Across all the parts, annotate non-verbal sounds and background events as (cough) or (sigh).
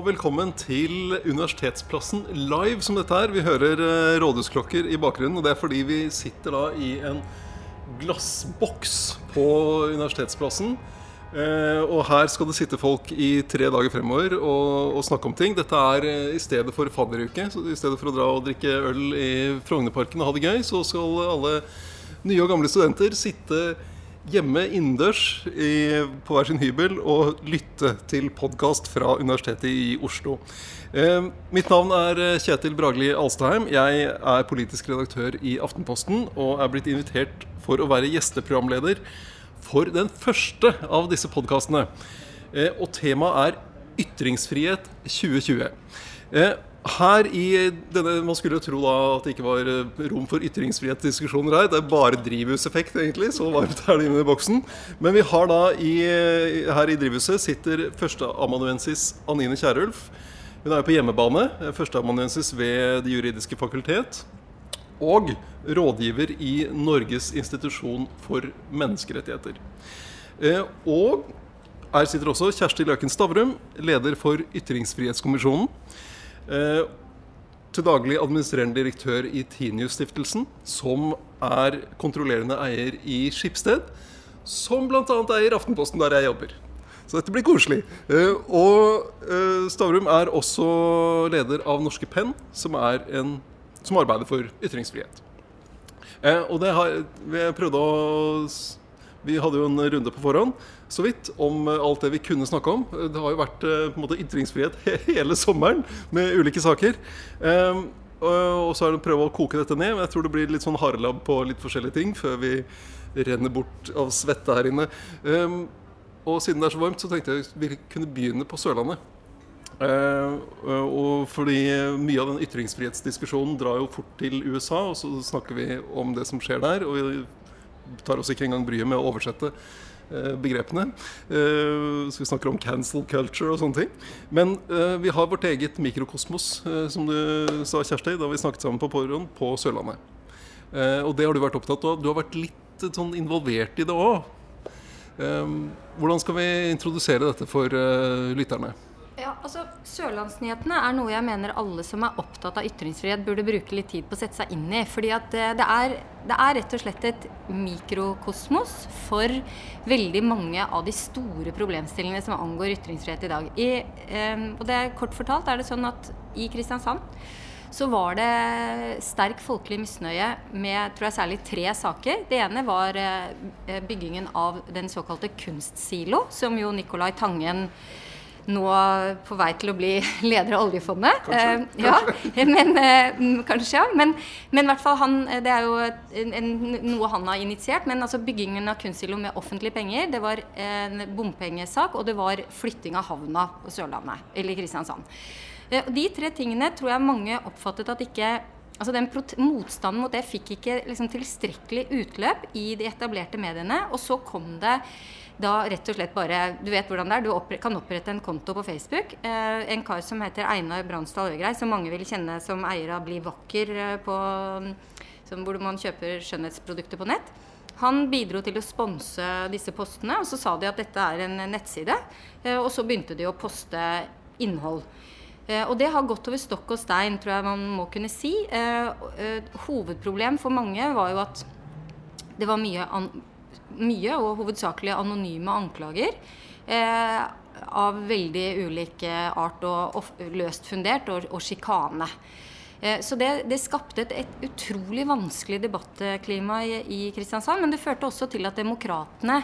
Og velkommen til Universitetsplassen live som dette er. Vi hører eh, rådhusklokker i bakgrunnen, og det er fordi vi sitter da i en glassboks på Universitetsplassen. Eh, og her skal det sitte folk i tre dager fremover og, og snakke om ting. Dette er eh, i stedet for fadderuke. Så i stedet for å dra og drikke øl i Frognerparken og ha det gøy, så skal alle nye og gamle studenter sitte hjemme innendørs på hver sin hybel og lytte til podkast fra Universitetet i Oslo. Eh, mitt navn er eh, Kjetil Bragli Alstheim. Jeg er politisk redaktør i Aftenposten og er blitt invitert for å være gjesteprogramleder for den første av disse podkastene. Eh, og temaet er Ytringsfrihet 2020. Eh, her i denne, Man skulle jo tro da at det ikke var eh, rom for ytringsfrihetsdiskusjoner her. Det er bare drivhuseffekt, egentlig. Så varmt er det inne i boksen. Men vi har da i, her i drivhuset sitter førsteamanuensis Anine Kierulf. Hun er jo på hjemmebane. Førsteamanuensis ved Det juridiske fakultet. Og rådgiver i Norges institusjon for menneskerettigheter. Eh, og her sitter også Kjersti Løken Stavrum, leder for Ytringsfrihetskommisjonen. Eh, til daglig administrerende direktør i Tinius-stiftelsen, som er kontrollerende eier i Skipsted. Som bl.a. eier Aftenposten, der jeg jobber. Så dette blir koselig. Eh, og Stavrum er også leder av Norske Penn, som, en, som arbeider for ytringsfrihet. og det har, vi prøvde å vi hadde jo en runde på forhånd så vidt om alt det vi kunne snakke om. Det har jo vært på en måte ytringsfrihet (laughs) hele sommeren med ulike saker. Og så er det å prøve å koke dette ned. Men jeg tror det blir litt sånn harelabb på litt forskjellige ting før vi renner bort av svette her inne. Og siden det er så varmt, så tenkte jeg vi kunne begynne på Sørlandet. og fordi mye av den ytringsfrihetsdiskusjonen drar jo fort til USA, og så snakker vi om det som skjer der. Og vi tar oss ikke engang bryet med å oversette eh, begrepene. Eh, så vi snakker om cancel culture og sånne ting. Men eh, vi har vårt eget mikrokosmos, som du sa, Kjersti, da vi snakket sammen på forhånd, på Sørlandet. og det har du vært opptatt av. Du har vært litt sånn involvert i det òg. hvordan skal vi introdusere dette for lytterne? Ja, altså Sørlandsnyhetene er noe jeg mener alle som er opptatt av ytringsfrihet, burde bruke litt tid på å sette seg inn i. fordi at det er, det er rett og slett et mikrokosmos for veldig mange av de store problemstillingene som angår ytringsfrihet i dag. I, eh, og det er Kort fortalt er det sånn at i Kristiansand så var det sterk folkelig misnøye med tror jeg særlig tre saker. Det ene var eh, byggingen av den såkalte kunstsilo, som jo Nicolai Tangen nå på vei til å bli (laughs) leder av oljefondet. Kanskje. Eh, ja, (laughs) men, eh, kanskje, ja. Men, men i hvert fall han, det er jo en, noe han har initiert. Men altså byggingen av kunstsilo med offentlige penger, det var en bompengesak, og det var flytting av havna på Sørlandet, eller Kristiansand. Eh, de tre tingene tror jeg mange oppfattet at ikke Altså den Motstanden mot det fikk ikke liksom, tilstrekkelig utløp i de etablerte mediene. Og så kom det da rett og slett bare Du vet hvordan det er. Du oppre, kan opprette en konto på Facebook. Eh, en kar som heter Einar Bransdal Øgrei, som mange vil kjenne som eier av Bli vakker, eh, på, som, hvor man kjøper skjønnhetsprodukter på nett. Han bidro til å sponse disse postene, og så sa de at dette er en nettside. Eh, og så begynte de å poste innhold. Eh, og det har gått over stokk og stein, tror jeg man må kunne si. Eh, hovedproblem for mange var jo at det var mye mye, og hovedsakelig anonyme anklager. Eh, av veldig ulik art og, og løst fundert, og, og sjikane. Eh, så det, det, skapte et, et, utrolig vanskelig debattklima i, i, Kristiansand. Men det førte også til at demokratene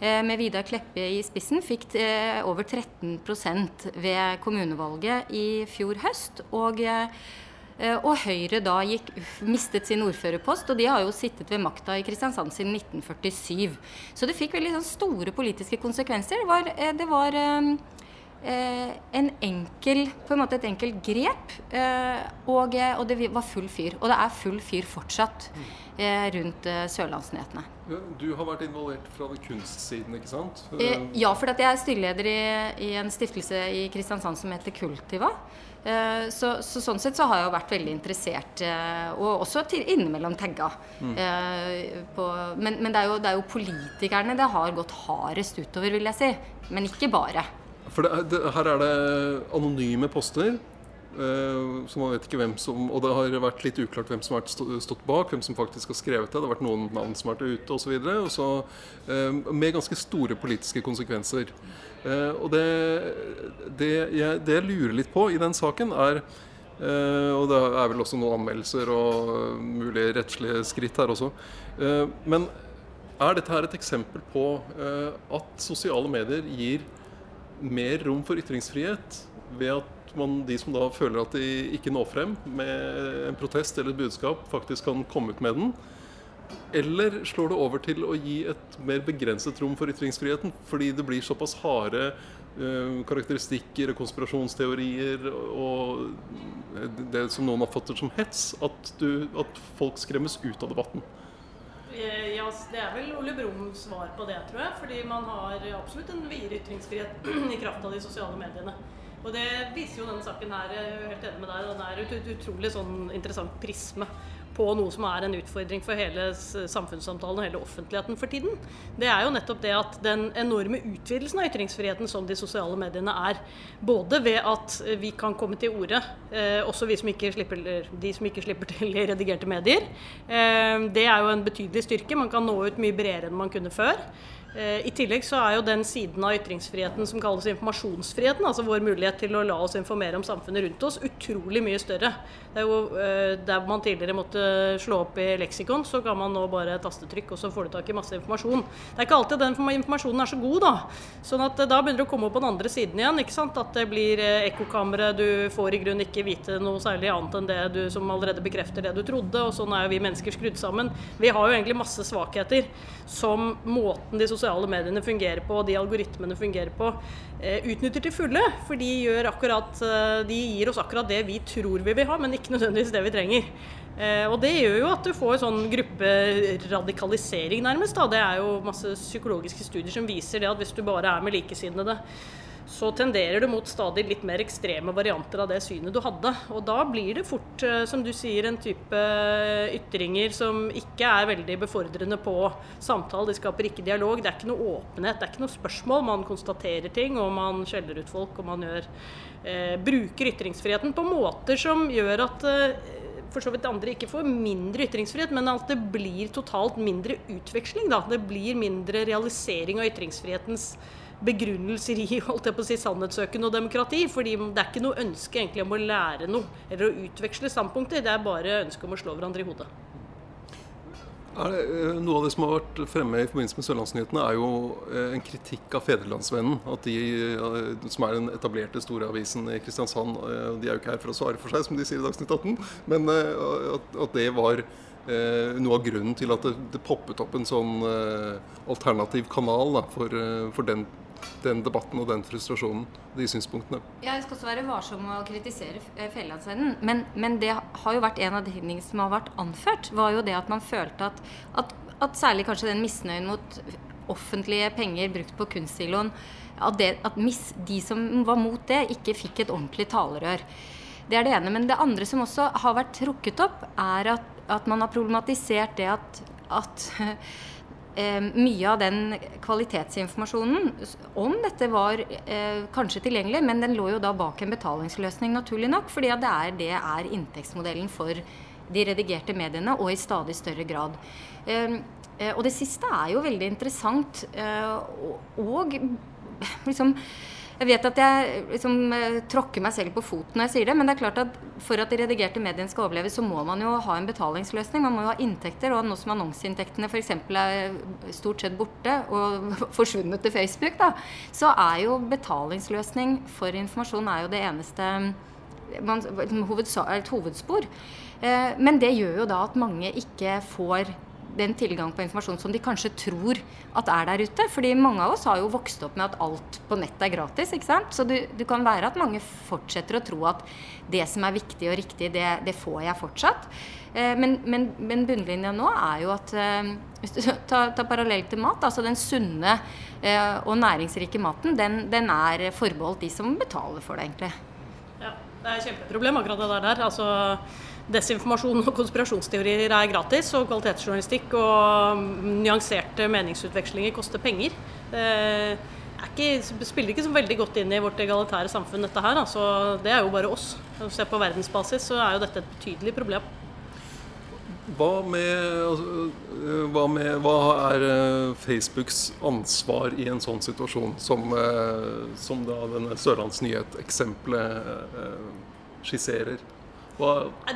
eh, med Vidar Kleppe i spissen fikk eh, over 13% ved kommunevalget i fjor høst. Og Eh, og Høyre da gikk, mistet sin ordførerpost, og de har jo sittet ved makta i Kristiansand siden 1947. Så det fikk veldig sånn store politiske konsekvenser. Det var, eh, det var eh, en enkel, på en måte et enkelt grep, eh, og, og, det var full fyr. Og det er full fyr fortsatt eh, rundt eh, Sørlandsnyhetene. Du har vært involvert fra kunstsiden, ikke sant? ja, for jeg er styreleder i, i en stiftelse i Kristiansand som heter Kultiva. Eh, så, så, sånn sett så har jeg jo vært veldig interessert, eh, og også til, innimellom tagga. Mm. Eh, på, men, men det, er jo, det, er jo, politikerne det har gått hardest utover, vil jeg si. Men ikke bare. For det, det, her er det anonyme poster. Uh, så man vet ikke hvem som Og det har vært litt uklart hvem som har stått bak, hvem som faktisk har skrevet det. Det har vært noen navn som har vært ute osv. Uh, med ganske store politiske konsekvenser. Uh, og det, det, jeg, det, jeg, lurer litt på i den saken, er Og det er vel også noen anmeldelser og mulige rettslige skritt her også. men er dette her et eksempel på at sosiale medier gir mer rom for ytringsfrihet ved at man, de som da føler at de ikke når frem med en protest eller et budskap, faktisk kan komme ut med den? Eller slår det over til å gi et mer begrenset rom for ytringsfriheten? Fordi det blir såpass harde uh, karakteristikker og konspirasjonsteorier og det som noen har fått som hets, at, du, at folk skremmes ut av debatten? Eh, ja, Det er vel Ole Brums svar på det, tror jeg. Fordi man har absolutt en videre ytringsfrihet (clears throat) i kraft av de sosiale mediene. Og det viser jo denne saken her, jeg er helt enig med deg, den er et utrolig sånn interessant prisme på noe som er en utfordring for hele samfunnssamtalen og hele offentligheten for tiden. Det er jo nettopp det at den enorme utvidelsen av ytringsfriheten som de sosiale mediene er, både ved at vi kan komme til orde, eh, også vi som ikke slipper, de som ikke slipper til i redigerte medier, eh, det er jo en betydelig styrke. Man kan nå ut mye bredere enn man kunne før. Eh, I tillegg så er jo den siden av ytringsfriheten som kalles informasjonsfriheten, altså vår mulighet til å la oss informere om samfunnet rundt oss, utrolig mye større. Det er jo eh, Der man tidligere måtte slå opp i leksikon, så kan man nå bare tastetrykk, og så får du tak i masse informasjon. Det er ikke alltid den informasjonen er så god, da. Sånn at eh, da begynner det å komme opp på den andre siden igjen. ikke sant? At det blir ekkokamre, du får i grunnen ikke vite noe særlig annet enn det du som allerede bekrefter det du trodde, og sånn er jo vi mennesker skrudd sammen. Vi har jo egentlig masse svakheter som måten de sosiale mediene fungerer på, og de algoritmene fungerer på, eh, utnytter til fulle. For de, akkurat, eh, de, gir oss akkurat det vi tror vi vil ha, men ikke nødvendigvis det vi trenger. Eh, og det gjør jo at du får sånn grupperadikalisering, nærmest. Da. Det er jo masse psykologiske studier som viser det at hvis du bare er med likesinnede, så tenderer du mot stadig litt mer ekstreme varianter av det synet du hadde. Og da blir det fort, eh, som du sier, en type ytringer som ikke er veldig befordrende på samtale. De skaper ikke dialog. Det er ikke noe åpenhet, det er ikke noe spørsmål. Man konstaterer ting, og man skjeller ut folk, og man gjør, eh, bruker ytringsfriheten på måter som gjør at eh, for så vidt andre ikke får mindre ytringsfrihet, men at det blir totalt mindre utveksling. Da. Det blir mindre realisering av ytringsfrihetens begrunnelser i (laughs) holdt jeg på å si, sannhetssøken og demokrati. fordi det er ikke noe ønske egentlig om å lære noe eller å utveksle standpunkter. Det er bare ønske om å slå hverandre i hodet. Det, eh, noe av det som har vært fremme i forbindelse med Sørlandsnyhetene, er jo eh, en kritikk av Fedrelandsvennen. At de, eh, som er den etablerte store avisen i Kristiansand, de er jo ikke her for å svare for seg, som de sier i Dagsnytt 18, men at det var noe av grunnen til at det, det poppet opp en sånn alternativ kanal da, for, for den den debatten og den frustrasjonen, de synspunktene. Ja, jeg skal også være varsom med å kritisere eh, Fjellandsvennen, men, men, det har jo vært en av de tingene som har vært anført, var jo det at man følte at, at, at særlig kanskje den misnøyen mot offentlige penger brukt på kunstsiloen, at, det, at mis, de som var mot det, ikke fikk et ordentlig talerør. Det er det ene. Men det andre som også har vært trukket opp, er at, at man har problematisert det at, at (laughs) mye av den kvalitetsinformasjonen om dette var eh, kanskje tilgjengelig, men den lå jo da bak en betalingsløsning, naturlig nok. fordi det er, det er inntektsmodellen for de redigerte mediene, og i stadig større grad. Eh, og det siste er jo veldig interessant. Eh, og, og liksom jeg vet at jeg liksom, eh, tråkker meg selv på foten når jeg sier det, men det er klart at for at de redigerte mediene skal overleve, så må man jo ha en betalingsløsning. Man må jo ha inntekter. Og nå som annonseinntektene f.eks. er stort sett borte og (laughs) forsvunnet til Facebook, da, så er jo betalingsløsning for informasjon er jo det eneste man, hovedspor. Eh, men det gjør jo da at mange ikke får den tilgang på informasjon som de kanskje tror at er der ute. Fordi mange av oss har jo vokst opp med at alt på nettet er gratis. ikke sant? Så det kan være at mange fortsetter å tro at det som er viktig og riktig, det, det får jeg fortsatt. Eh, men, men, men, bunnlinja nå er jo at eh, Hvis du (laughs) tar, tar parallell til mat, altså den sunne eh, og næringsrike maten, den, den er forbeholdt de som betaler for det, egentlig. Ja, det er et kjempeproblem akkurat det der. altså desinformasjon og konspirasjonsteorier er gratis, og kvalitetsjournalistikk og nyanserte meningsutvekslinger koster penger. Det ikke, spiller ikke så veldig godt inn i vårt egalitære samfunn, dette her. Altså, det er jo bare oss. Se på verdensbasis så er jo dette et betydelig problem. Hva med, altså, øh, hva med Hva er øh, Facebooks ansvar i en sånn situasjon som, som da denne Sørlandsnyhet-eksempelet skisserer?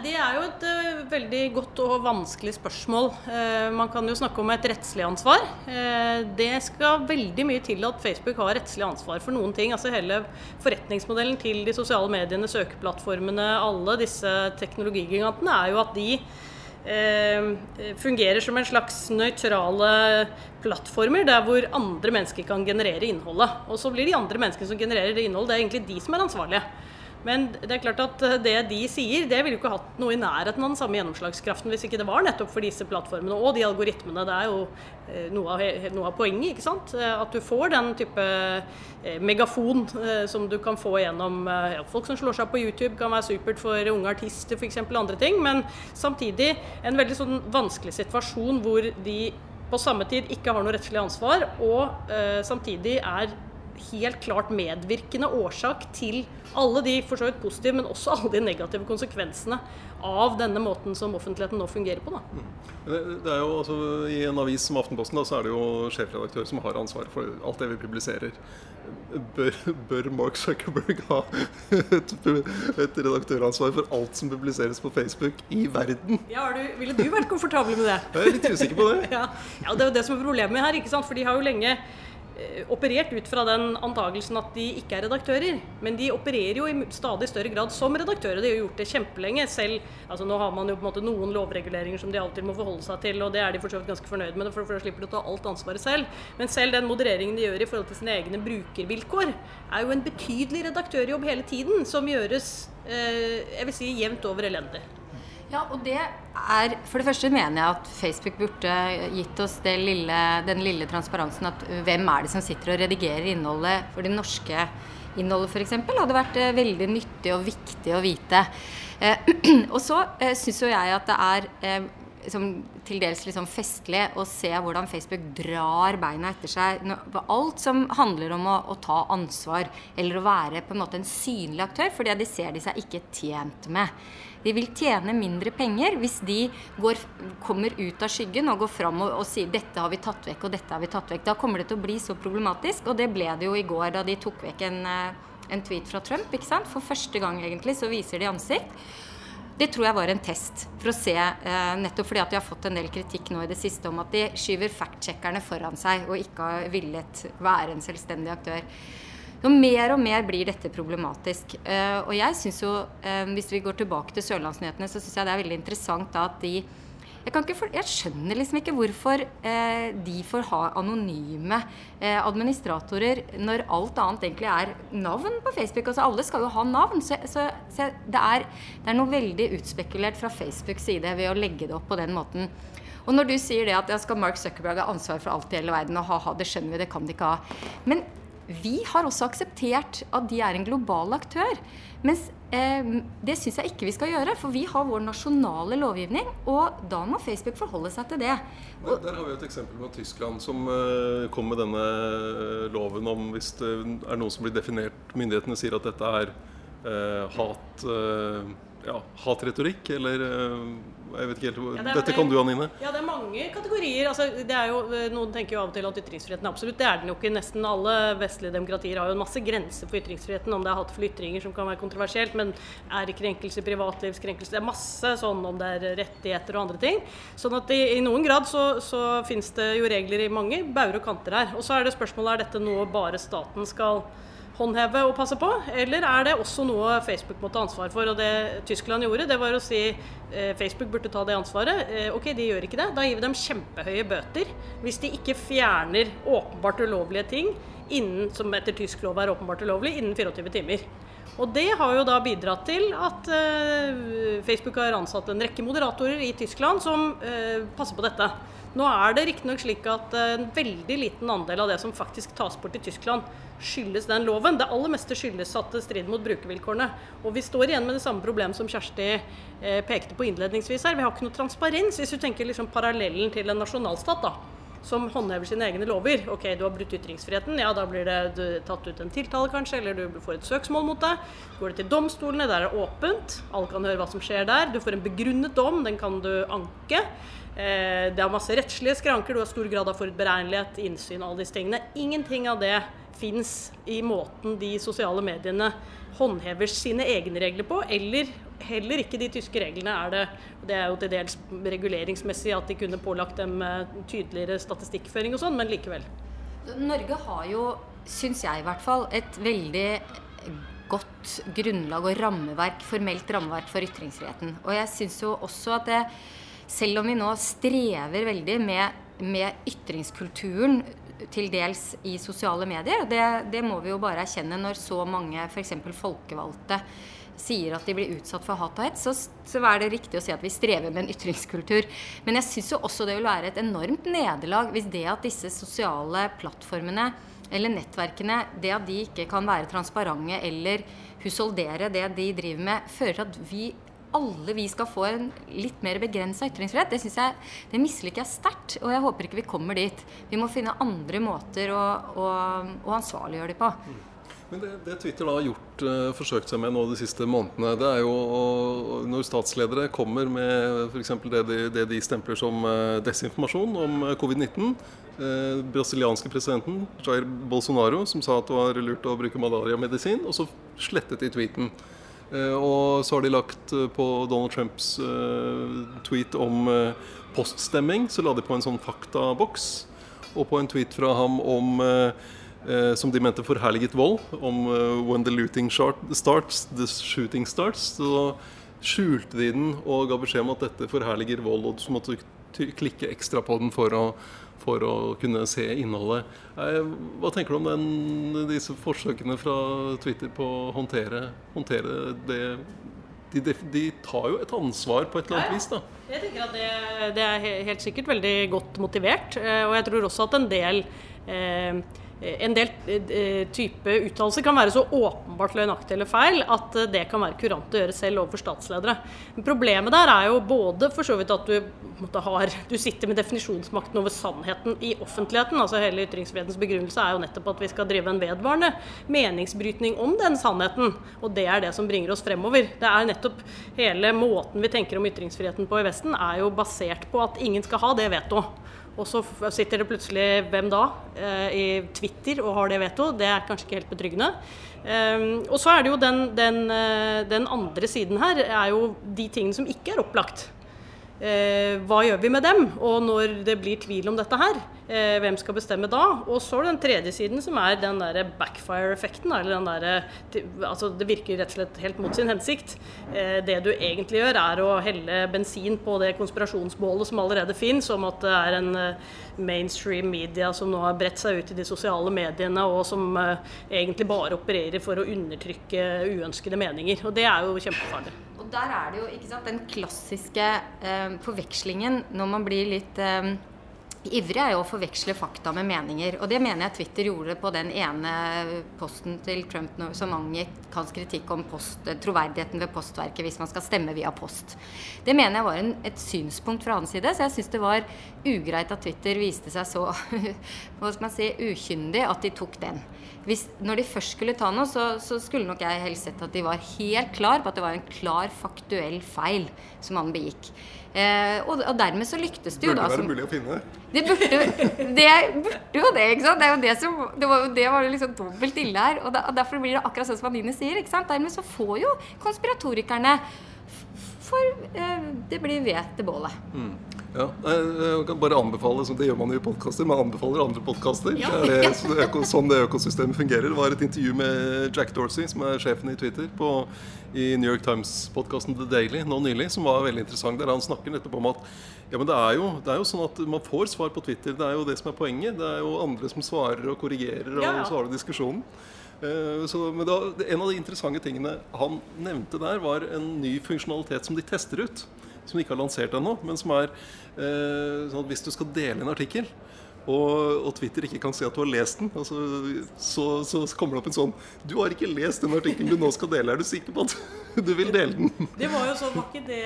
Det er jo et uh, veldig godt og vanskelig spørsmål. Uh, man kan jo snakke om et rettslig ansvar. Uh, det skal veldig mye til at Facebook har rettslig ansvar for noen ting. Altså Hele forretningsmodellen til de sosiale mediene, søkeplattformene, alle disse teknologigigantene er jo at de fungerer som en slags nøytrale plattformer der hvor andre mennesker kan generere innholdet. Og så blir de andre menneskene som genererer det innholdet, det er egentlig de som er ansvarlige. Men det er klart at eh, det de sier, det ville jo ikke hatt noe i nærheten av den samme gjennomslagskraften hvis ikke det var nettopp for disse plattformene og de algoritmene. Det er jo eh, noe av, noe av poenget, ikke sant. Eh, at du får den type megafon som du kan få gjennom ja, folk som slår seg på YouTube, kan være supert for unge artister f.eks. andre ting. Men samtidig en veldig sånn vanskelig situasjon hvor de på samme tid ikke har noe rettslig ansvar, og eh, samtidig er helt klart medvirkende årsak til alle de for så vidt positive, men også alle de negative konsekvensene av denne måten som offentligheten nå fungerer på. Da. Det, det, er jo altså, I en avis som Aftenposten da, så er det jo sjefredaktør som har ansvar for alt det vi publiserer. Bør, bør Mark Zuckerberg ha et, et, redaktøransvar for alt som publiseres på Facebook i verden? Ja, du, Ville du vært komfortabel med det? Jeg er litt usikker på det. (laughs) ja. ja, Det er jo det som er problemet her. ikke sant? For de har jo lenge operert ut fra den antakelsen at de ikke er redaktører. Men de opererer jo i stadig større grad som redaktører. De har gjort det kjempelenge selv. Altså Nå har man jo på en måte noen lovreguleringer som de alltid må forholde seg til, og det er de for så vidt ganske fornøyd med, for da slipper de å ta alt ansvaret selv. Men selv den modereringen de gjør i forhold til sine egne brukervilkår, er jo en betydelig redaktørjobb hele tiden, som gjøres eh, jeg vil si jevnt over elendig. Ja, og det er For det første mener jeg at Facebook burde gitt oss lille, den lille transparensen at hvem er det som sitter og redigerer innholdet for det norske innholdet f.eks. hadde vært eh, veldig nyttig og viktig å vite. Eh, (clears throat) og så eh, syns jo jeg at det er eh, liksom, til dels liksom festlig å se hvordan Facebook drar beina etter seg. Alt som handler om å, å, ta ansvar eller å være på en måte en synlig aktør, for det ser de seg ikke tjent med. De vil tjene mindre penger hvis de går, kommer ut av skyggen og går fram og, og, sier 'dette har vi tatt vekk', og 'dette har vi tatt vekk'. Da kommer det til å bli så problematisk. Og det ble det jo i går da de tok vekk en, eh, en tweet fra Trump. ikke sant? For første gang egentlig så viser de ansikt. Det tror jeg var en test for å se, eh, nettopp fordi at de har fått en del kritikk nå i det siste om at de skyver fact-sjekkerne foran seg og ikke har villet være en selvstendig aktør. Så mer og mer blir dette problematisk. Uh, og jeg synes jo, uh, hvis vi går tilbake til Sørlandsnyhetene, så syns jeg det er veldig interessant da at de jeg, for, jeg, skjønner liksom ikke hvorfor eh, de får ha anonyme eh, administratorer når alt annet egentlig er navn på Facebook. Altså Alle skal jo ha navn. Så, så, så det, er, det, er, noe veldig utspekulert fra Facebooks side ved å legge det opp på den måten. Og når du sier det at ja, skal Mark Zuckerberg ha ansvar for alt i hele verden, og ha-ha, det skjønner vi, det kan de ikke ha. Men vi har også akseptert at de er en global aktør. Mens eh, det syns jeg ikke vi skal gjøre, for vi har vår nasjonale lovgivning. Og da må Facebook forholde seg til det. Og, der har vi et eksempel med Tyskland, som eh, kom med denne eh, loven om hvis det er noen som blir definert Myndighetene sier at dette er eh, hat eh, ja, hatretorikk, eller eh, jeg vet ikke helt ja, er, Dette kan du, Anine? Ja, det er mange kategorier. Altså, det jo, eh, noen tenker jo av og til at ytringsfriheten er absolutt. Det er den jo ikke. Nesten alle vestlige demokratier har jo en masse grenser for ytringsfriheten. Om det er hatefulle ytringer som kan være kontroversielt, men er det krenkelse, privatlivskrenkelse Det er masse sånn om det er rettigheter og andre ting. Sånn at i, i noen grad så, så finnes det jo regler i mange bauger og kanter her. Og så er det spørsmålet er dette noe bare staten skal håndheve og passe på, eller er det også noe Facebook må ta ansvar for? Og det Tyskland gjorde, det var å si eh, Facebook burde ta det ansvaret. Eh, ok, de gjør ikke det. Da gir vi dem kjempehøye bøter hvis de ikke fjerner åpenbart ulovlige ting innen, som etter tysk lov er åpenbart ulovlig, innen 24 timer. Og det har jo da bidratt til at eh, Facebook har ansatt en rekke moderatorer i Tyskland som eh, passer på dette. Nå er det riktignok slik at eh, en veldig liten andel av det som faktisk tas bort i Tyskland, skyldes den loven. Det aller meste skyldes at det strider mot brukervilkårene. Og vi står igjen med det samme problemet som Kjersti eh, pekte på innledningsvis her. Vi har ikke noe transparens. Hvis du tenker liksom parallellen til en nasjonalstat, da som håndhever sine egne lover. Ok, du har brutt ytringsfriheten, ja da blir det tatt ut en tiltale kanskje, eller du får et søksmål mot deg. Går det til domstolene, der er det åpent, alle kan høre hva som skjer der. Du får en begrunnet dom, den kan du anke. Eh, det er masse rettslige skranker, du har stor grad av forutberegnelighet, innsyn, og alle disse tingene. Ingenting av det fins i måten de sosiale mediene håndhever sine egne regler på, eller heller ikke de tyske reglene er det. Det er jo til dels reguleringsmessig at de kunne pålagt dem eh, tydeligere statistikkføring og sånn, men likevel. Norge har jo, syns jeg i hvert fall, et veldig godt grunnlag og rammeverk, formelt rammeverk for ytringsfriheten. Og jeg syns jo også at det, selv om vi nå strever veldig med, med ytringskulturen til dels i sosiale medier, det, det må vi jo bare erkjenne når så mange f.eks. folkevalgte sier at de blir utsatt for hat og hets, så, så er det riktig å si at vi strever med en ytringskultur. Men jeg syns jo også det vil være et enormt nederlag hvis det at disse sosiale plattformene eller nettverkene, det at de ikke kan være transparente eller husholdere det de driver med, fører til at vi alle vi skal få en litt mer begrensa ytringsfrihet. Det synes jeg, det misliker jeg sterkt, og jeg håper ikke vi kommer dit. Vi må finne andre måter å, å, å ansvarliggjøre de på. Men det, det, Twitter da har gjort, uh, forsøkt seg med nå de siste månedene, det er jo å, når statsledere kommer med f.eks. Det, de, det de stempler som uh, desinformasjon om uh, covid-19. brasilianske presidenten Jair Bolsonaro som sa at det var lurt å bruke malariamedisin, og så slettet de tweeten. Og så har de lagt på Donald Trumps tweet om poststemming, så la de på en sånn faktaboks. Og på en tweet fra ham om eh, som de mente forherliget vold, om 'When the looting starts, the shooting starts'. Så skjulte de den og ga beskjed om at dette forherliger vold, og så måtte du klikke ekstra på den for å, for å kunne se innholdet. Eh, hva tenker du om den, disse forsøkene fra Twitter på å håndtere, håndtere det de, de, tar jo et ansvar på et eller annet vis, da. Jeg tenker at det, det er helt sikkert veldig godt motivert. Eh, og jeg tror også at en del eh, en del eh, type uttalelser kan være så åpenbart løgnaktig eller feil at eh, det kan være kurant å gjøre selv overfor statsledere. Men problemet der er jo både for så vidt at du, har, (laughs) du sitter med definisjonsmakten over sannheten i offentligheten. altså Hele ytringsfrihetens begrunnelse er jo nettopp at vi skal drive en vedvarende meningsbrytning om den sannheten. Og det er det som bringer oss fremover. Det er nettopp hele måten vi tenker om ytringsfriheten på i Vesten, er jo basert på at ingen skal ha det vetoet. Og så sitter det plutselig hvem da eh, i Twitter og har det veto. Det er kanskje ikke helt betryggende. Um, og så er det jo den, den, eh, den, andre siden her er jo de tingene som ikke er opplagt. Uh, hva gjør vi med dem? Og når det blir tvil om dette her, uh, hvem skal bestemme da? Og så er det den tredje siden som er den der backfire-effekten. eller den derre altså Det virker rett og slett helt mot sin hensikt. Uh, det du egentlig gjør, er å helle bensin på det konspirasjonsbålet som allerede fins, om at det er en mainstream media som nå har bredt seg ut i de sosiale mediene, og som egentlig bare opererer for å undertrykke uønskede meninger. Og det er jo kjempefarlig. Der er det jo sant, den klassiske eh, forvekslingen når man blir litt eh, ivrig, er jo å forveksle fakta med meninger. Og det mener jeg Twitter gjorde på den ene posten til Trump som angikk hans kritikk om post, troverdigheten ved postverket hvis man skal stemme via post. Det mener jeg var en, et synspunkt fra hans side, så jeg syns det var ugreit at Twitter viste seg så (laughs) hva skal man si, ukyndig at de tok den hvis, når de først skulle ta noe, så, så, skulle nok jeg helst sett at de var helt klar på at det var en klar faktuell feil som han begikk. Eh, og, og, dermed så lyktes det jo da. Burde være mulig å finne. Det burde, det burde jo det, ikke sant. Det, er jo det, som, det var jo det var liksom dobbelt ille her. Og, da, og, derfor blir det akkurat sånn som Anine sier. ikke sant? Dermed så får jo konspiratorikerne For eh, det blir ved til bålet. Mm. Ja, jeg kan bare anbefale, som det gjør man jo i podkaster, man anbefaler andre podkaster. Ja. Det sånn det økosystemet fungerer. Det var et intervju med Jack Dorsey, som er sjefen i Twitter, på, i New York Times-podkasten The Daily nå nylig, som var veldig interessant. Der han snakker nettopp om at ja, men det er, jo, det er, jo, sånn at man får svar på Twitter. Det er jo det som er poenget. Det er jo andre som svarer og korrigerer, og ja, har du diskusjonen. Uh, så, men da, En av de interessante tingene han nevnte der, var en ny funksjonalitet som de tester ut som de ikke har lansert ennå, men som er eh, sånn at hvis du skal dele en artikkel, og, og, Twitter ikke kan se at du har lest den, altså, så, så, kommer det opp en sånn Du har ikke lest den artikkelen du nå skal dele. Er du sikker på at (laughs) du vil dele den? Det var jo sånn, var ikke det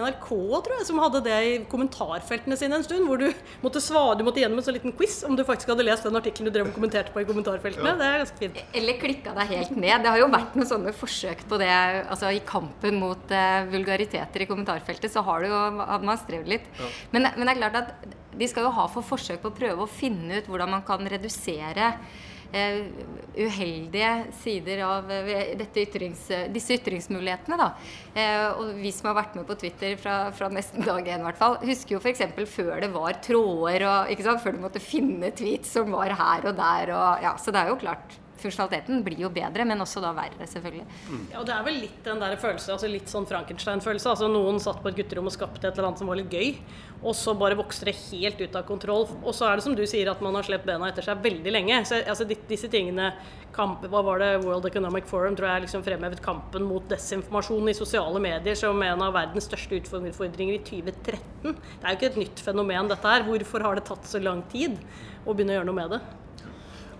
NRK tror jeg, som hadde det i kommentarfeltene sine en stund? Hvor du måtte svare, du måtte gjennom en sånn liten quiz om du faktisk hadde lest den artikkelen du drev og kommenterte på i kommentarfeltene. Ja. Det er ganske fint. Eller klikka deg helt ned. Det har jo vært noen sånne forsøk på det. altså I kampen mot uh, vulgariteter i kommentarfeltet så har, jo, har man strevd litt. Ja. Men, men det er klart at de skal jo ha for forsøk på å prøve å finne ut hvordan man kan redusere Uh, uheldige sider av uh, ytrings, uh, disse ytringsmulighetene. Da. og vi som har vært med på Twitter fra, fra nesten dag én, hvert fall, husker jo f.eks. før det var tråder, og, før du måtte finne tweets som var her og der. Og, ja, så det er jo klart funksjonaliteten blir jo bedre, men også da verre, selvfølgelig. Mm. Ja, og Det er vel litt den der følelse, altså litt sånn Frankenstein-følelse. altså Noen satt på et gutterom og skapte et eller annet som var litt gøy, og så bare vokste det helt ut av kontroll. Og så er det som du sier, at man har slept bena etter seg veldig lenge. Så altså disse tingene kamp, Hva var det World Economic Forum tror jeg liksom fremhevet kampen mot desinformasjon i sosiale medier som en av verdens største utfordringer i 2013. Det er jo ikke et nytt fenomen, dette her. Hvorfor har det tatt så lang tid å begynne å gjøre noe med det?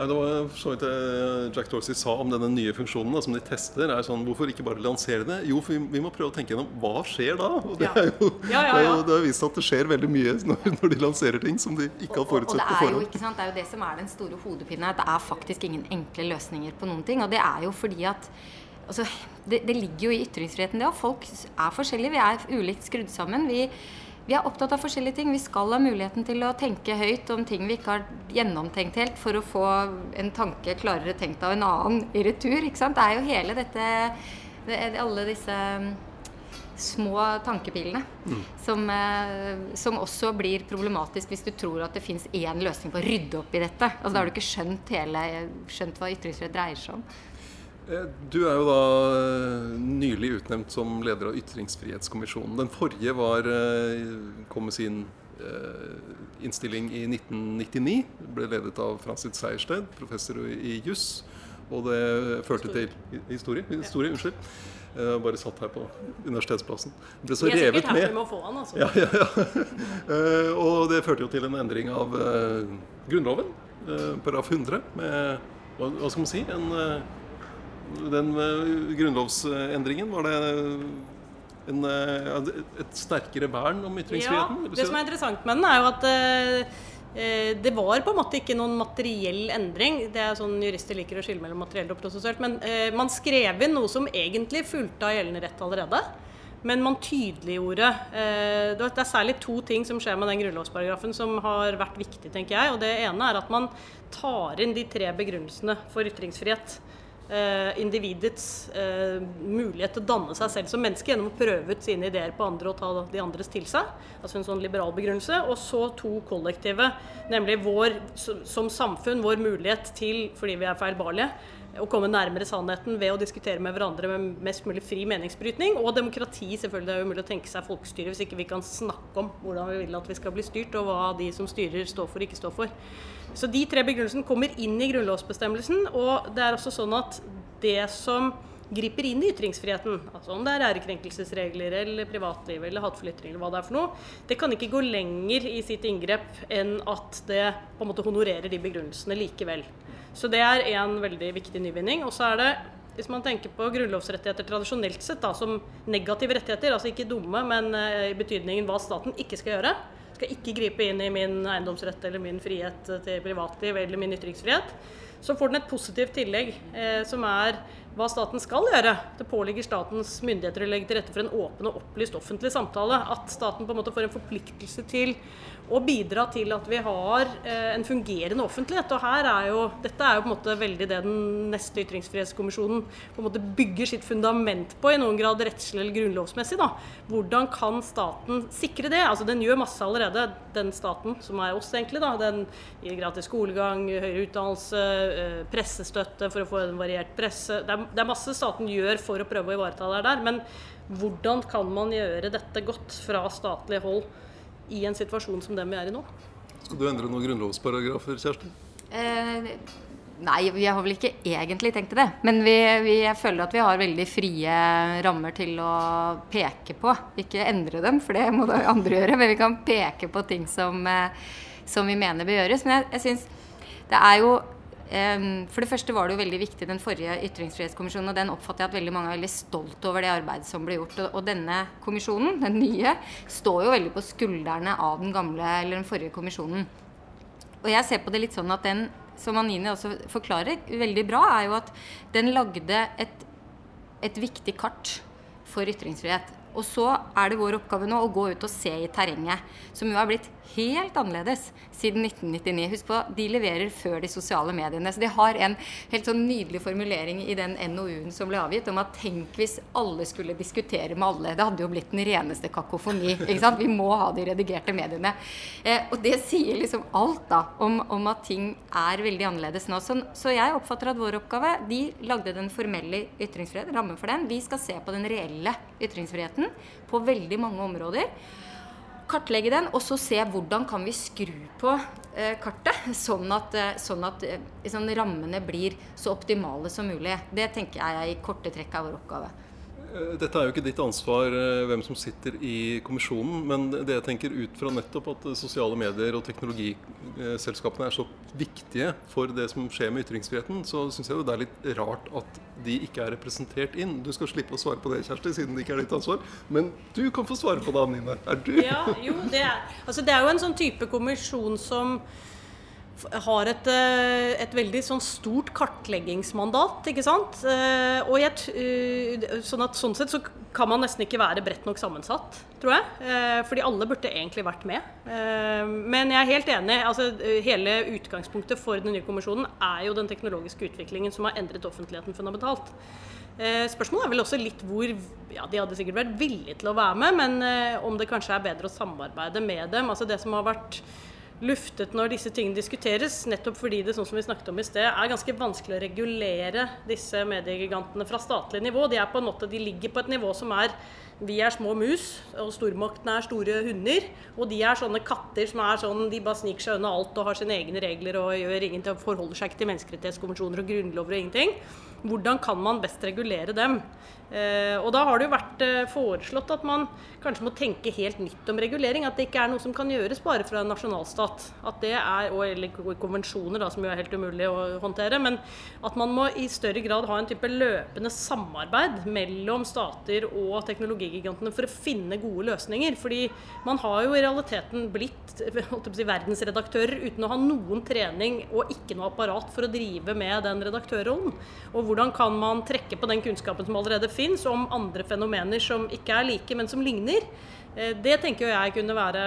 Nei, det var så vidt Jack Dorsey sa om denne nye funksjonen da, som de tester. er sånn, Hvorfor ikke bare lansere det? Jo, for vi, vi må prøve å tenke gjennom hva skjer da? Og det, er jo, ja, ja, ja. det har vist at det skjer veldig mye (laughs) når, når, de lanserer ting som de ikke har forutsett på forhånd. Jo, det er jo det som er den store hodepinen. At det er faktisk ingen enkle løsninger på noen ting. Og det er jo fordi at altså, det, det ligger jo i ytringsfriheten, det òg. Folk er forskjellige. Vi er ulikt skrudd sammen. Vi vi er opptatt av forskjellige ting. Vi skal ha muligheten til å tenke høyt om ting vi ikke har gjennomtenkt helt, for å få en tanke klarere tenkt av en annen i retur. ikke sant? Det er jo hele dette det Alle disse mm, små tankepilene mm. som, eh, som, også blir problematisk hvis du tror at det fins én løsning på å rydde opp i dette. Altså, da har du ikke skjønt, hele, skjønt hva ytringsfrihet dreier seg om. Eh, du er jo da eh, nylig utnevnt som leder av Ytringsfrihetskommisjonen. Den forrige var, eh, kom med sin innstilling i 1999. Ble ledet av Francis Sejersted, professor i juss. Og det førte til Historie? Historie, unnskyld. Jeg bare satt her på Universitetsplassen. Ble så revet med. å få han, altså. ja, ja, ja. (laughs) og det førte jo til en endring av Grunnloven, paragraf 100, med hva skal man si, en den eh, grunnlovsendringen, var det en, eh, et sterkere vern om ytringsfriheten? Ja, det som er interessant med den, er jo at eh, det var på en måte ikke noen materiell endring. Det er sånn Jurister liker å skille mellom materiell og prosessuelt. Men man skrev inn noe som egentlig fulgte av gjeldende rett allerede. Men man tydeliggjorde Det er særlig to ting som skjer med den grunnlovsparagrafen som har vært viktig, tenker jeg. Og det ene er at man tar inn de tre begrunnelsene for ytringsfrihet individets eh, mulighet til å danne seg selv som menneske gjennom å prøve ut sine ideer på andre og ta de andres til seg. Altså en sånn liberal begrunnelse. Og så to kollektive, nemlig vår som samfunn, vår mulighet til, fordi vi er feilbarlige, å komme nærmere sannheten ved å diskutere med hverandre med mest mulig fri meningsbrytning. Og demokrati. selvfølgelig Det er umulig å tenke seg folkestyre hvis ikke vi kan snakke om hvordan vi vil at vi skal bli styrt, og hva de som styrer står for og ikke står for. Så de tre begrunnelsene kommer inn i grunnlovsbestemmelsen. Og det er også sånn at det som griper inn i ytringsfriheten, altså om det er ærekrenkelsesregler eller privatliv eller hatefull ytring eller hva det er for noe, det kan ikke gå lenger i sitt inngrep enn at det på en måte honorerer de begrunnelsene likevel. Så det er en veldig viktig nyvinning. Og så er det hvis man tenker på grunnlovsrettigheter tradisjonelt sett da, som negative rettigheter, altså ikke dumme, men uh, i betydningen hva staten ikke skal gjøre, skal ikke gripe inn i min eiendomsrett eller min frihet til privatliv eller min ytringsfrihet. Så får den et positivt tillegg, eh, som er hva staten skal gjøre. Det påligger statens myndigheter å legge til rette for en åpen og opplyst offentlig samtale. At staten på en måte får en forpliktelse til å bidra til at vi har eh, en fungerende offentlighet. Og her er jo, Dette er jo på en måte veldig det den neste ytringsfrihetskommisjonen på en måte bygger sitt fundament på, i noen grad rettslig eller grunnlovsmessig. da. Hvordan kan staten sikre det? Altså Den gjør masse allerede, den staten som er oss, egentlig. da. Den gir gratis skolegang, høyere utdannelse, eh, pressestøtte for å få en variert presse. Det er, det er masse staten gjør for å prøve å ivareta det der. Men hvordan kan man gjøre dette godt fra statlig hold? i en situasjon som den vi er i nå. Skal du endre noen grunnlovsparagrafer, Kjersti? Eh, nei, vi har vel ikke egentlig tenkt det. Men vi, vi, jeg føler at vi har veldig frie rammer til å peke på. Ikke endre dem, for det må da andre gjøre. Men vi kan peke på ting som eh, som vi mener bør gjøres. Men jeg, jeg synes det er jo For det første var det jo veldig viktig den forrige ytringsfrihetskommisjonen, og den oppfatter jeg at veldig mange er veldig stolt over det arbeidet som ble gjort. Og, denne kommisjonen, den nye, står jo veldig på skuldrene av den gamle, eller den forrige kommisjonen. Og jeg ser på det litt sånn at den, som Anini også forklarer veldig bra, er jo at den lagde et, et viktig kart for ytringsfrihet. Og så er det vår oppgave nå å gå ut og se i terrenget, som jo har blitt helt annerledes siden 1999. Husk på, de leverer før de sosiale mediene. Så de har en helt sånn nydelig formulering i den NOU-en som ble avgitt, om at tenk hvis alle skulle diskutere med alle. Det hadde jo blitt den reneste kakofoni. ikke sant? Vi må ha de redigerte mediene. Eh, og det sier liksom alt da, om, om, at ting er veldig annerledes nå. Så, så jeg oppfatter at vår oppgave De lagde den formelle ytringsfrihet, rammen for den. Vi skal se på den reelle ytringsfriheten på veldig mange områder. Kartlegge den, og så se hvordan kan vi skru på eh, kartet, (laughs) sånn at, eh, sånn at sånn rammene blir så optimale som mulig. Det tenker jeg i korte trekk er vår oppgave. Eh, dette er jo ikke ditt ansvar eh, hvem som sitter i kommisjonen, men det jeg tenker ut fra nettopp at sosiale medier og teknologiselskapene er så viktige for det som skjer med ytringsfriheten, så syns jeg det er litt rart at de ikke er representert inn. Du skal slippe å svare på det, Kjersti, siden det ikke er ditt ansvar. Men du kan få svare på det, Anine. Er du? Ja, jo, det er, altså det er jo en sånn type kommisjon som har et, eh, et, veldig sånn stort kartleggingsmandat. ikke sant? Eh, og jeg, eh, sånn, at, sånn sett så kan man nesten ikke være bredt nok sammensatt, tror jeg. Fordi alle burde egentlig vært med. Men jeg er helt enig. altså Hele utgangspunktet for den nye kommisjonen er jo den teknologiske utviklingen som har endret offentligheten fundamentalt. Spørsmålet er vel også litt hvor ja, De hadde sikkert vært villige til å være med, men om det kanskje er bedre å samarbeide med dem. altså Det som har vært luftet når disse tingene diskuteres, nettopp fordi det sånn som vi snakket om i sted, er ganske vanskelig å regulere disse mediegigantene fra statlig nivå. De, på måte, de ligger på et nivå som er vi er små mus, og stormaktene er store hunder. Og de er sånne katter som er sånn, de bare sniker seg unna alt og har sine egne regler og gjør ingenting, forholder seg ikke til menneskerettighetskonvensjoner og grunnlover og ingenting. Hvordan kan man best regulere dem? Eh, og da har det jo vært eh, foreslått at man kanskje må tenke helt nytt om regulering. At det ikke er noe som kan gjøres bare fra en nasjonalstat. At det er, og, eller konvensjoner, da, som jo er helt umulig å håndtere. Men at man må i større grad ha en type løpende samarbeid mellom stater og teknologigigantene for å finne gode løsninger. Fordi man har jo i realiteten blitt si, verdensredaktører uten å ha noen trening og ikke noe apparat for å drive med den redaktørrollen. Og hvordan kan man trekke på den kunnskapen som allerede fins om andre fenomener som ikke er like, men som ligner. Eh, det tenker jeg kunne være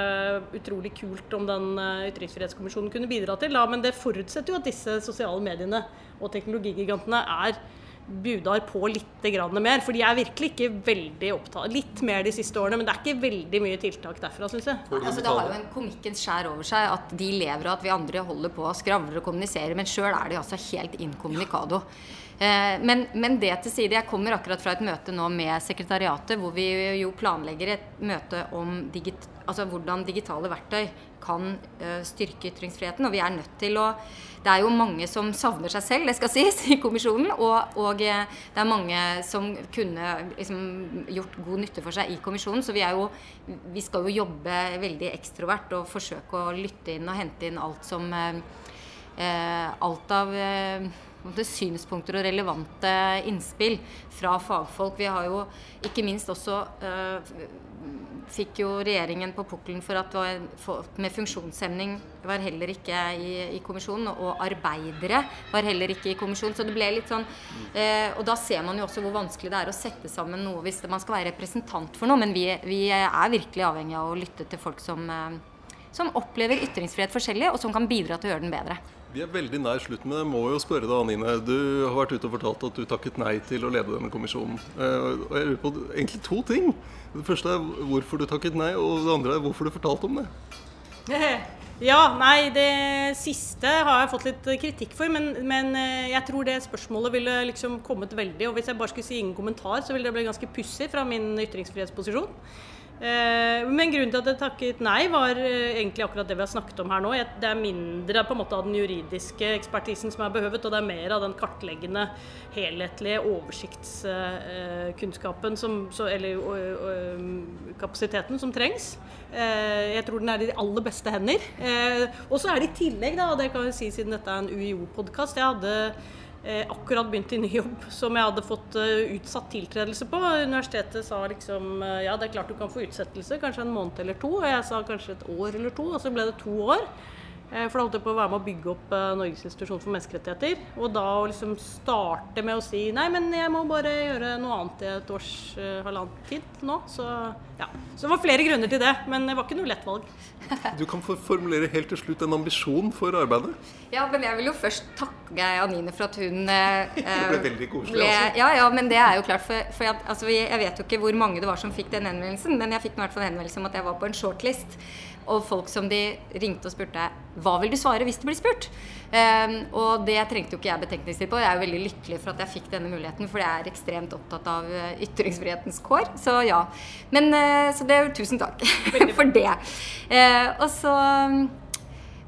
utrolig kult om den eh, ytringsfrihetskommisjonen kunne bidra til. Men det forutsetter jo at disse sosiale mediene og teknologigigantene er budar på litt mer. For de er virkelig ikke veldig opptatt Litt mer de siste årene, men det er ikke veldig mye tiltak derfra, syns jeg. Altså, det har jo en komikkens skjær over seg at de lever og at vi andre holder på og skravler og kommuniserer, men sjøl er de altså helt inkommunikado. Eh, men, men, det til side. Jeg kommer akkurat fra et møte nå med sekretariatet, hvor vi jo planlegger et møte om digit, altså hvordan digitale verktøy kan uh, styrke ytringsfriheten. Og vi er nødt til å Det er jo mange som savner seg selv, det skal sies, i kommisjonen. Og, og eh, det er mange som kunne liksom, gjort god nytte for seg i kommisjonen. Så vi, jo, vi skal jo jobbe veldig ekstrovert og forsøke å lytte inn og hente inn alt som eh, Alt av uh, synspunkter og relevante innspill fra fagfolk. Vi har jo ikke minst også øh, fikk jo regjeringen på pukkelen for at folk med funksjonshemning var heller ikke i, i, kommisjonen. Og arbeidere var heller ikke i kommisjonen. Så det ble litt sånn eh, Og da ser man jo også hvor vanskelig det er å sette sammen noe hvis man skal være representant for noe. Men vi, vi er virkelig avhengig av å lytte til folk som, eh, som opplever ytringsfrihet forskjellig, og som kan bidra til å gjøre den bedre. Vi er veldig nær slutten, men jeg må jo spørre deg, Anine. Du har vært ute og fortalt at du takket nei til å lede denne kommisjonen. Eh, og jeg lurer på egentlig to ting. Det første er hvorfor du takket nei, og det andre er hvorfor du fortalte om det. (laughs) Ja, nei, det siste har jeg fått litt kritikk for, men, men eh, jeg tror det spørsmålet ville liksom kommet veldig Og hvis jeg bare skulle si ingen kommentar, så ville det bli ganske pussig fra min ytringsfrihetsposisjon. Eh, men grunnen til at jeg takket nei, var eh, egentlig akkurat det vi har snakket om her nå. Det er mindre på en måte av den juridiske ekspertisen som er behøvet, og det er mer av den kartleggende, helhetlige oversiktskunnskapen som, eller kapasiteten som trengs. Eh, Jeg tror den er i de aller beste hender. Og så er det i tillegg, da, og det kan jeg si siden dette er en UiO-podkast Jeg hadde akkurat begynt i ny jobb som jeg hadde fått eh, utsatt tiltredelse på. Universitetet sa liksom eh, ja, det er klart du kan få utsettelse, kanskje en måned eller to. Og jeg sa kanskje et år eller to, og så ble det to år. Eh, For da holdt jeg på å være med å bygge opp eh, Norges institusjon for menneskerettigheter. Og da å liksom starte med å si nei, men jeg må bare gjøre noe annet i et års eh, halvannet tid nå. Så ja. Så det var flere grunner til det, men det var ikke noe lett valg. (laughs) Du kan formulere helt til slutt en ambisjon for arbeidet. Ja, men jeg vil jo først takke Anine for at hun eh, (laughs) Det ble veldig koselig, ble- altså. Ja, ja, men det er jo klart. For, for jeg, altså, jeg jeg vet jo ikke hvor mange det var som fikk den henvendelsen, men jeg fikk i hvert fall henvendelse om at jeg var på en shortlist. Og folk som de ringte og spurte hva vil du svare hvis du blir spurt? Um, og det trengte jo ikke jeg betenkningstid på. Jeg er jo veldig lykkelig for at jeg fikk denne muligheten, for jeg er ekstremt opptatt av eh, ytringsfrihetens kår. Så ja. Men uh, så det er jo tusen takk (laughs) for det. Uh, og så um,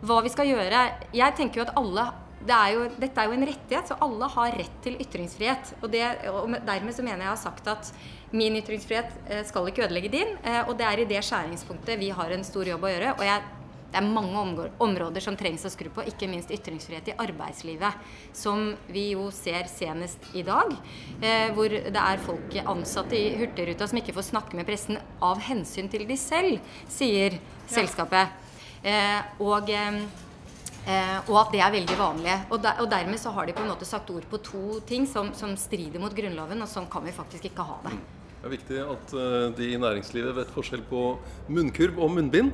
hva vi skal gjøre Jeg tenker jo at alle det er jo, Dette er jo en rettighet, så alle har rett til ytringsfrihet. Og, det, og dermed så mener jeg jeg har sagt at min ytringsfrihet eh, skal ikke ødelegge din. eh, Og det er i det skjæringspunktet vi har en stor jobb å gjøre. Og jeg, det er mange områder som trengs å skru på, ikke minst ytringsfrihet i arbeidslivet. Som vi jo ser senest i dag. Eh, hvor det er folk ansatte i Hurtigruta som ikke får snakke med pressen av hensyn til de selv, sier selskapet. Eh, og, eh, eh, og at det er veldig vanlig. Og, der, og dermed så har de på en måte sagt ord på to ting som, som strider mot Grunnloven, og sånn kan vi faktisk ikke ha det. Det er viktig at eh, de i næringslivet vet forskjell på munnkurv og munnbind.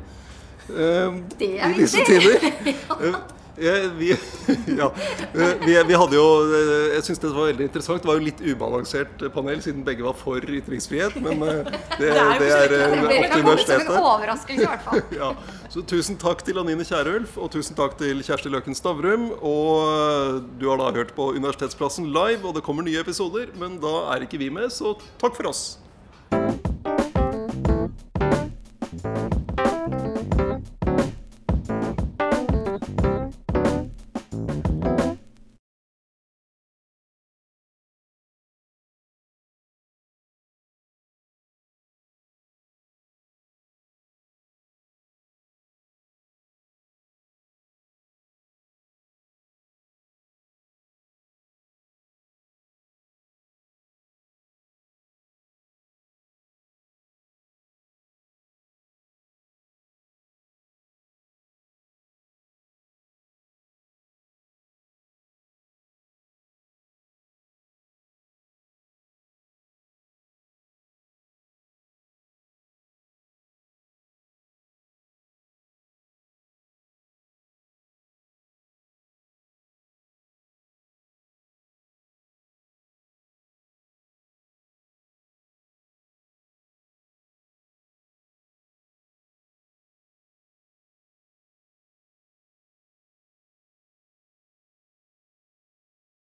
eh, Det er I disse tider. (laughs) ja. jeg, vi, (laughs) ja, eh, vi, vi, hadde jo eh, Jeg syns det var veldig interessant. Det var jo litt ubalansert panel, siden begge var for ytringsfrihet. Men eh, (laughs) det, det er, det er opp til universitetet. (laughs) Ja. Så tusen takk til Anine Kierulf, og tusen takk til Kjersti Løken Stavrum. Og du har da hørt på Universitetsplassen live, og det kommer nye episoder, men da er ikke vi med, så takk for oss.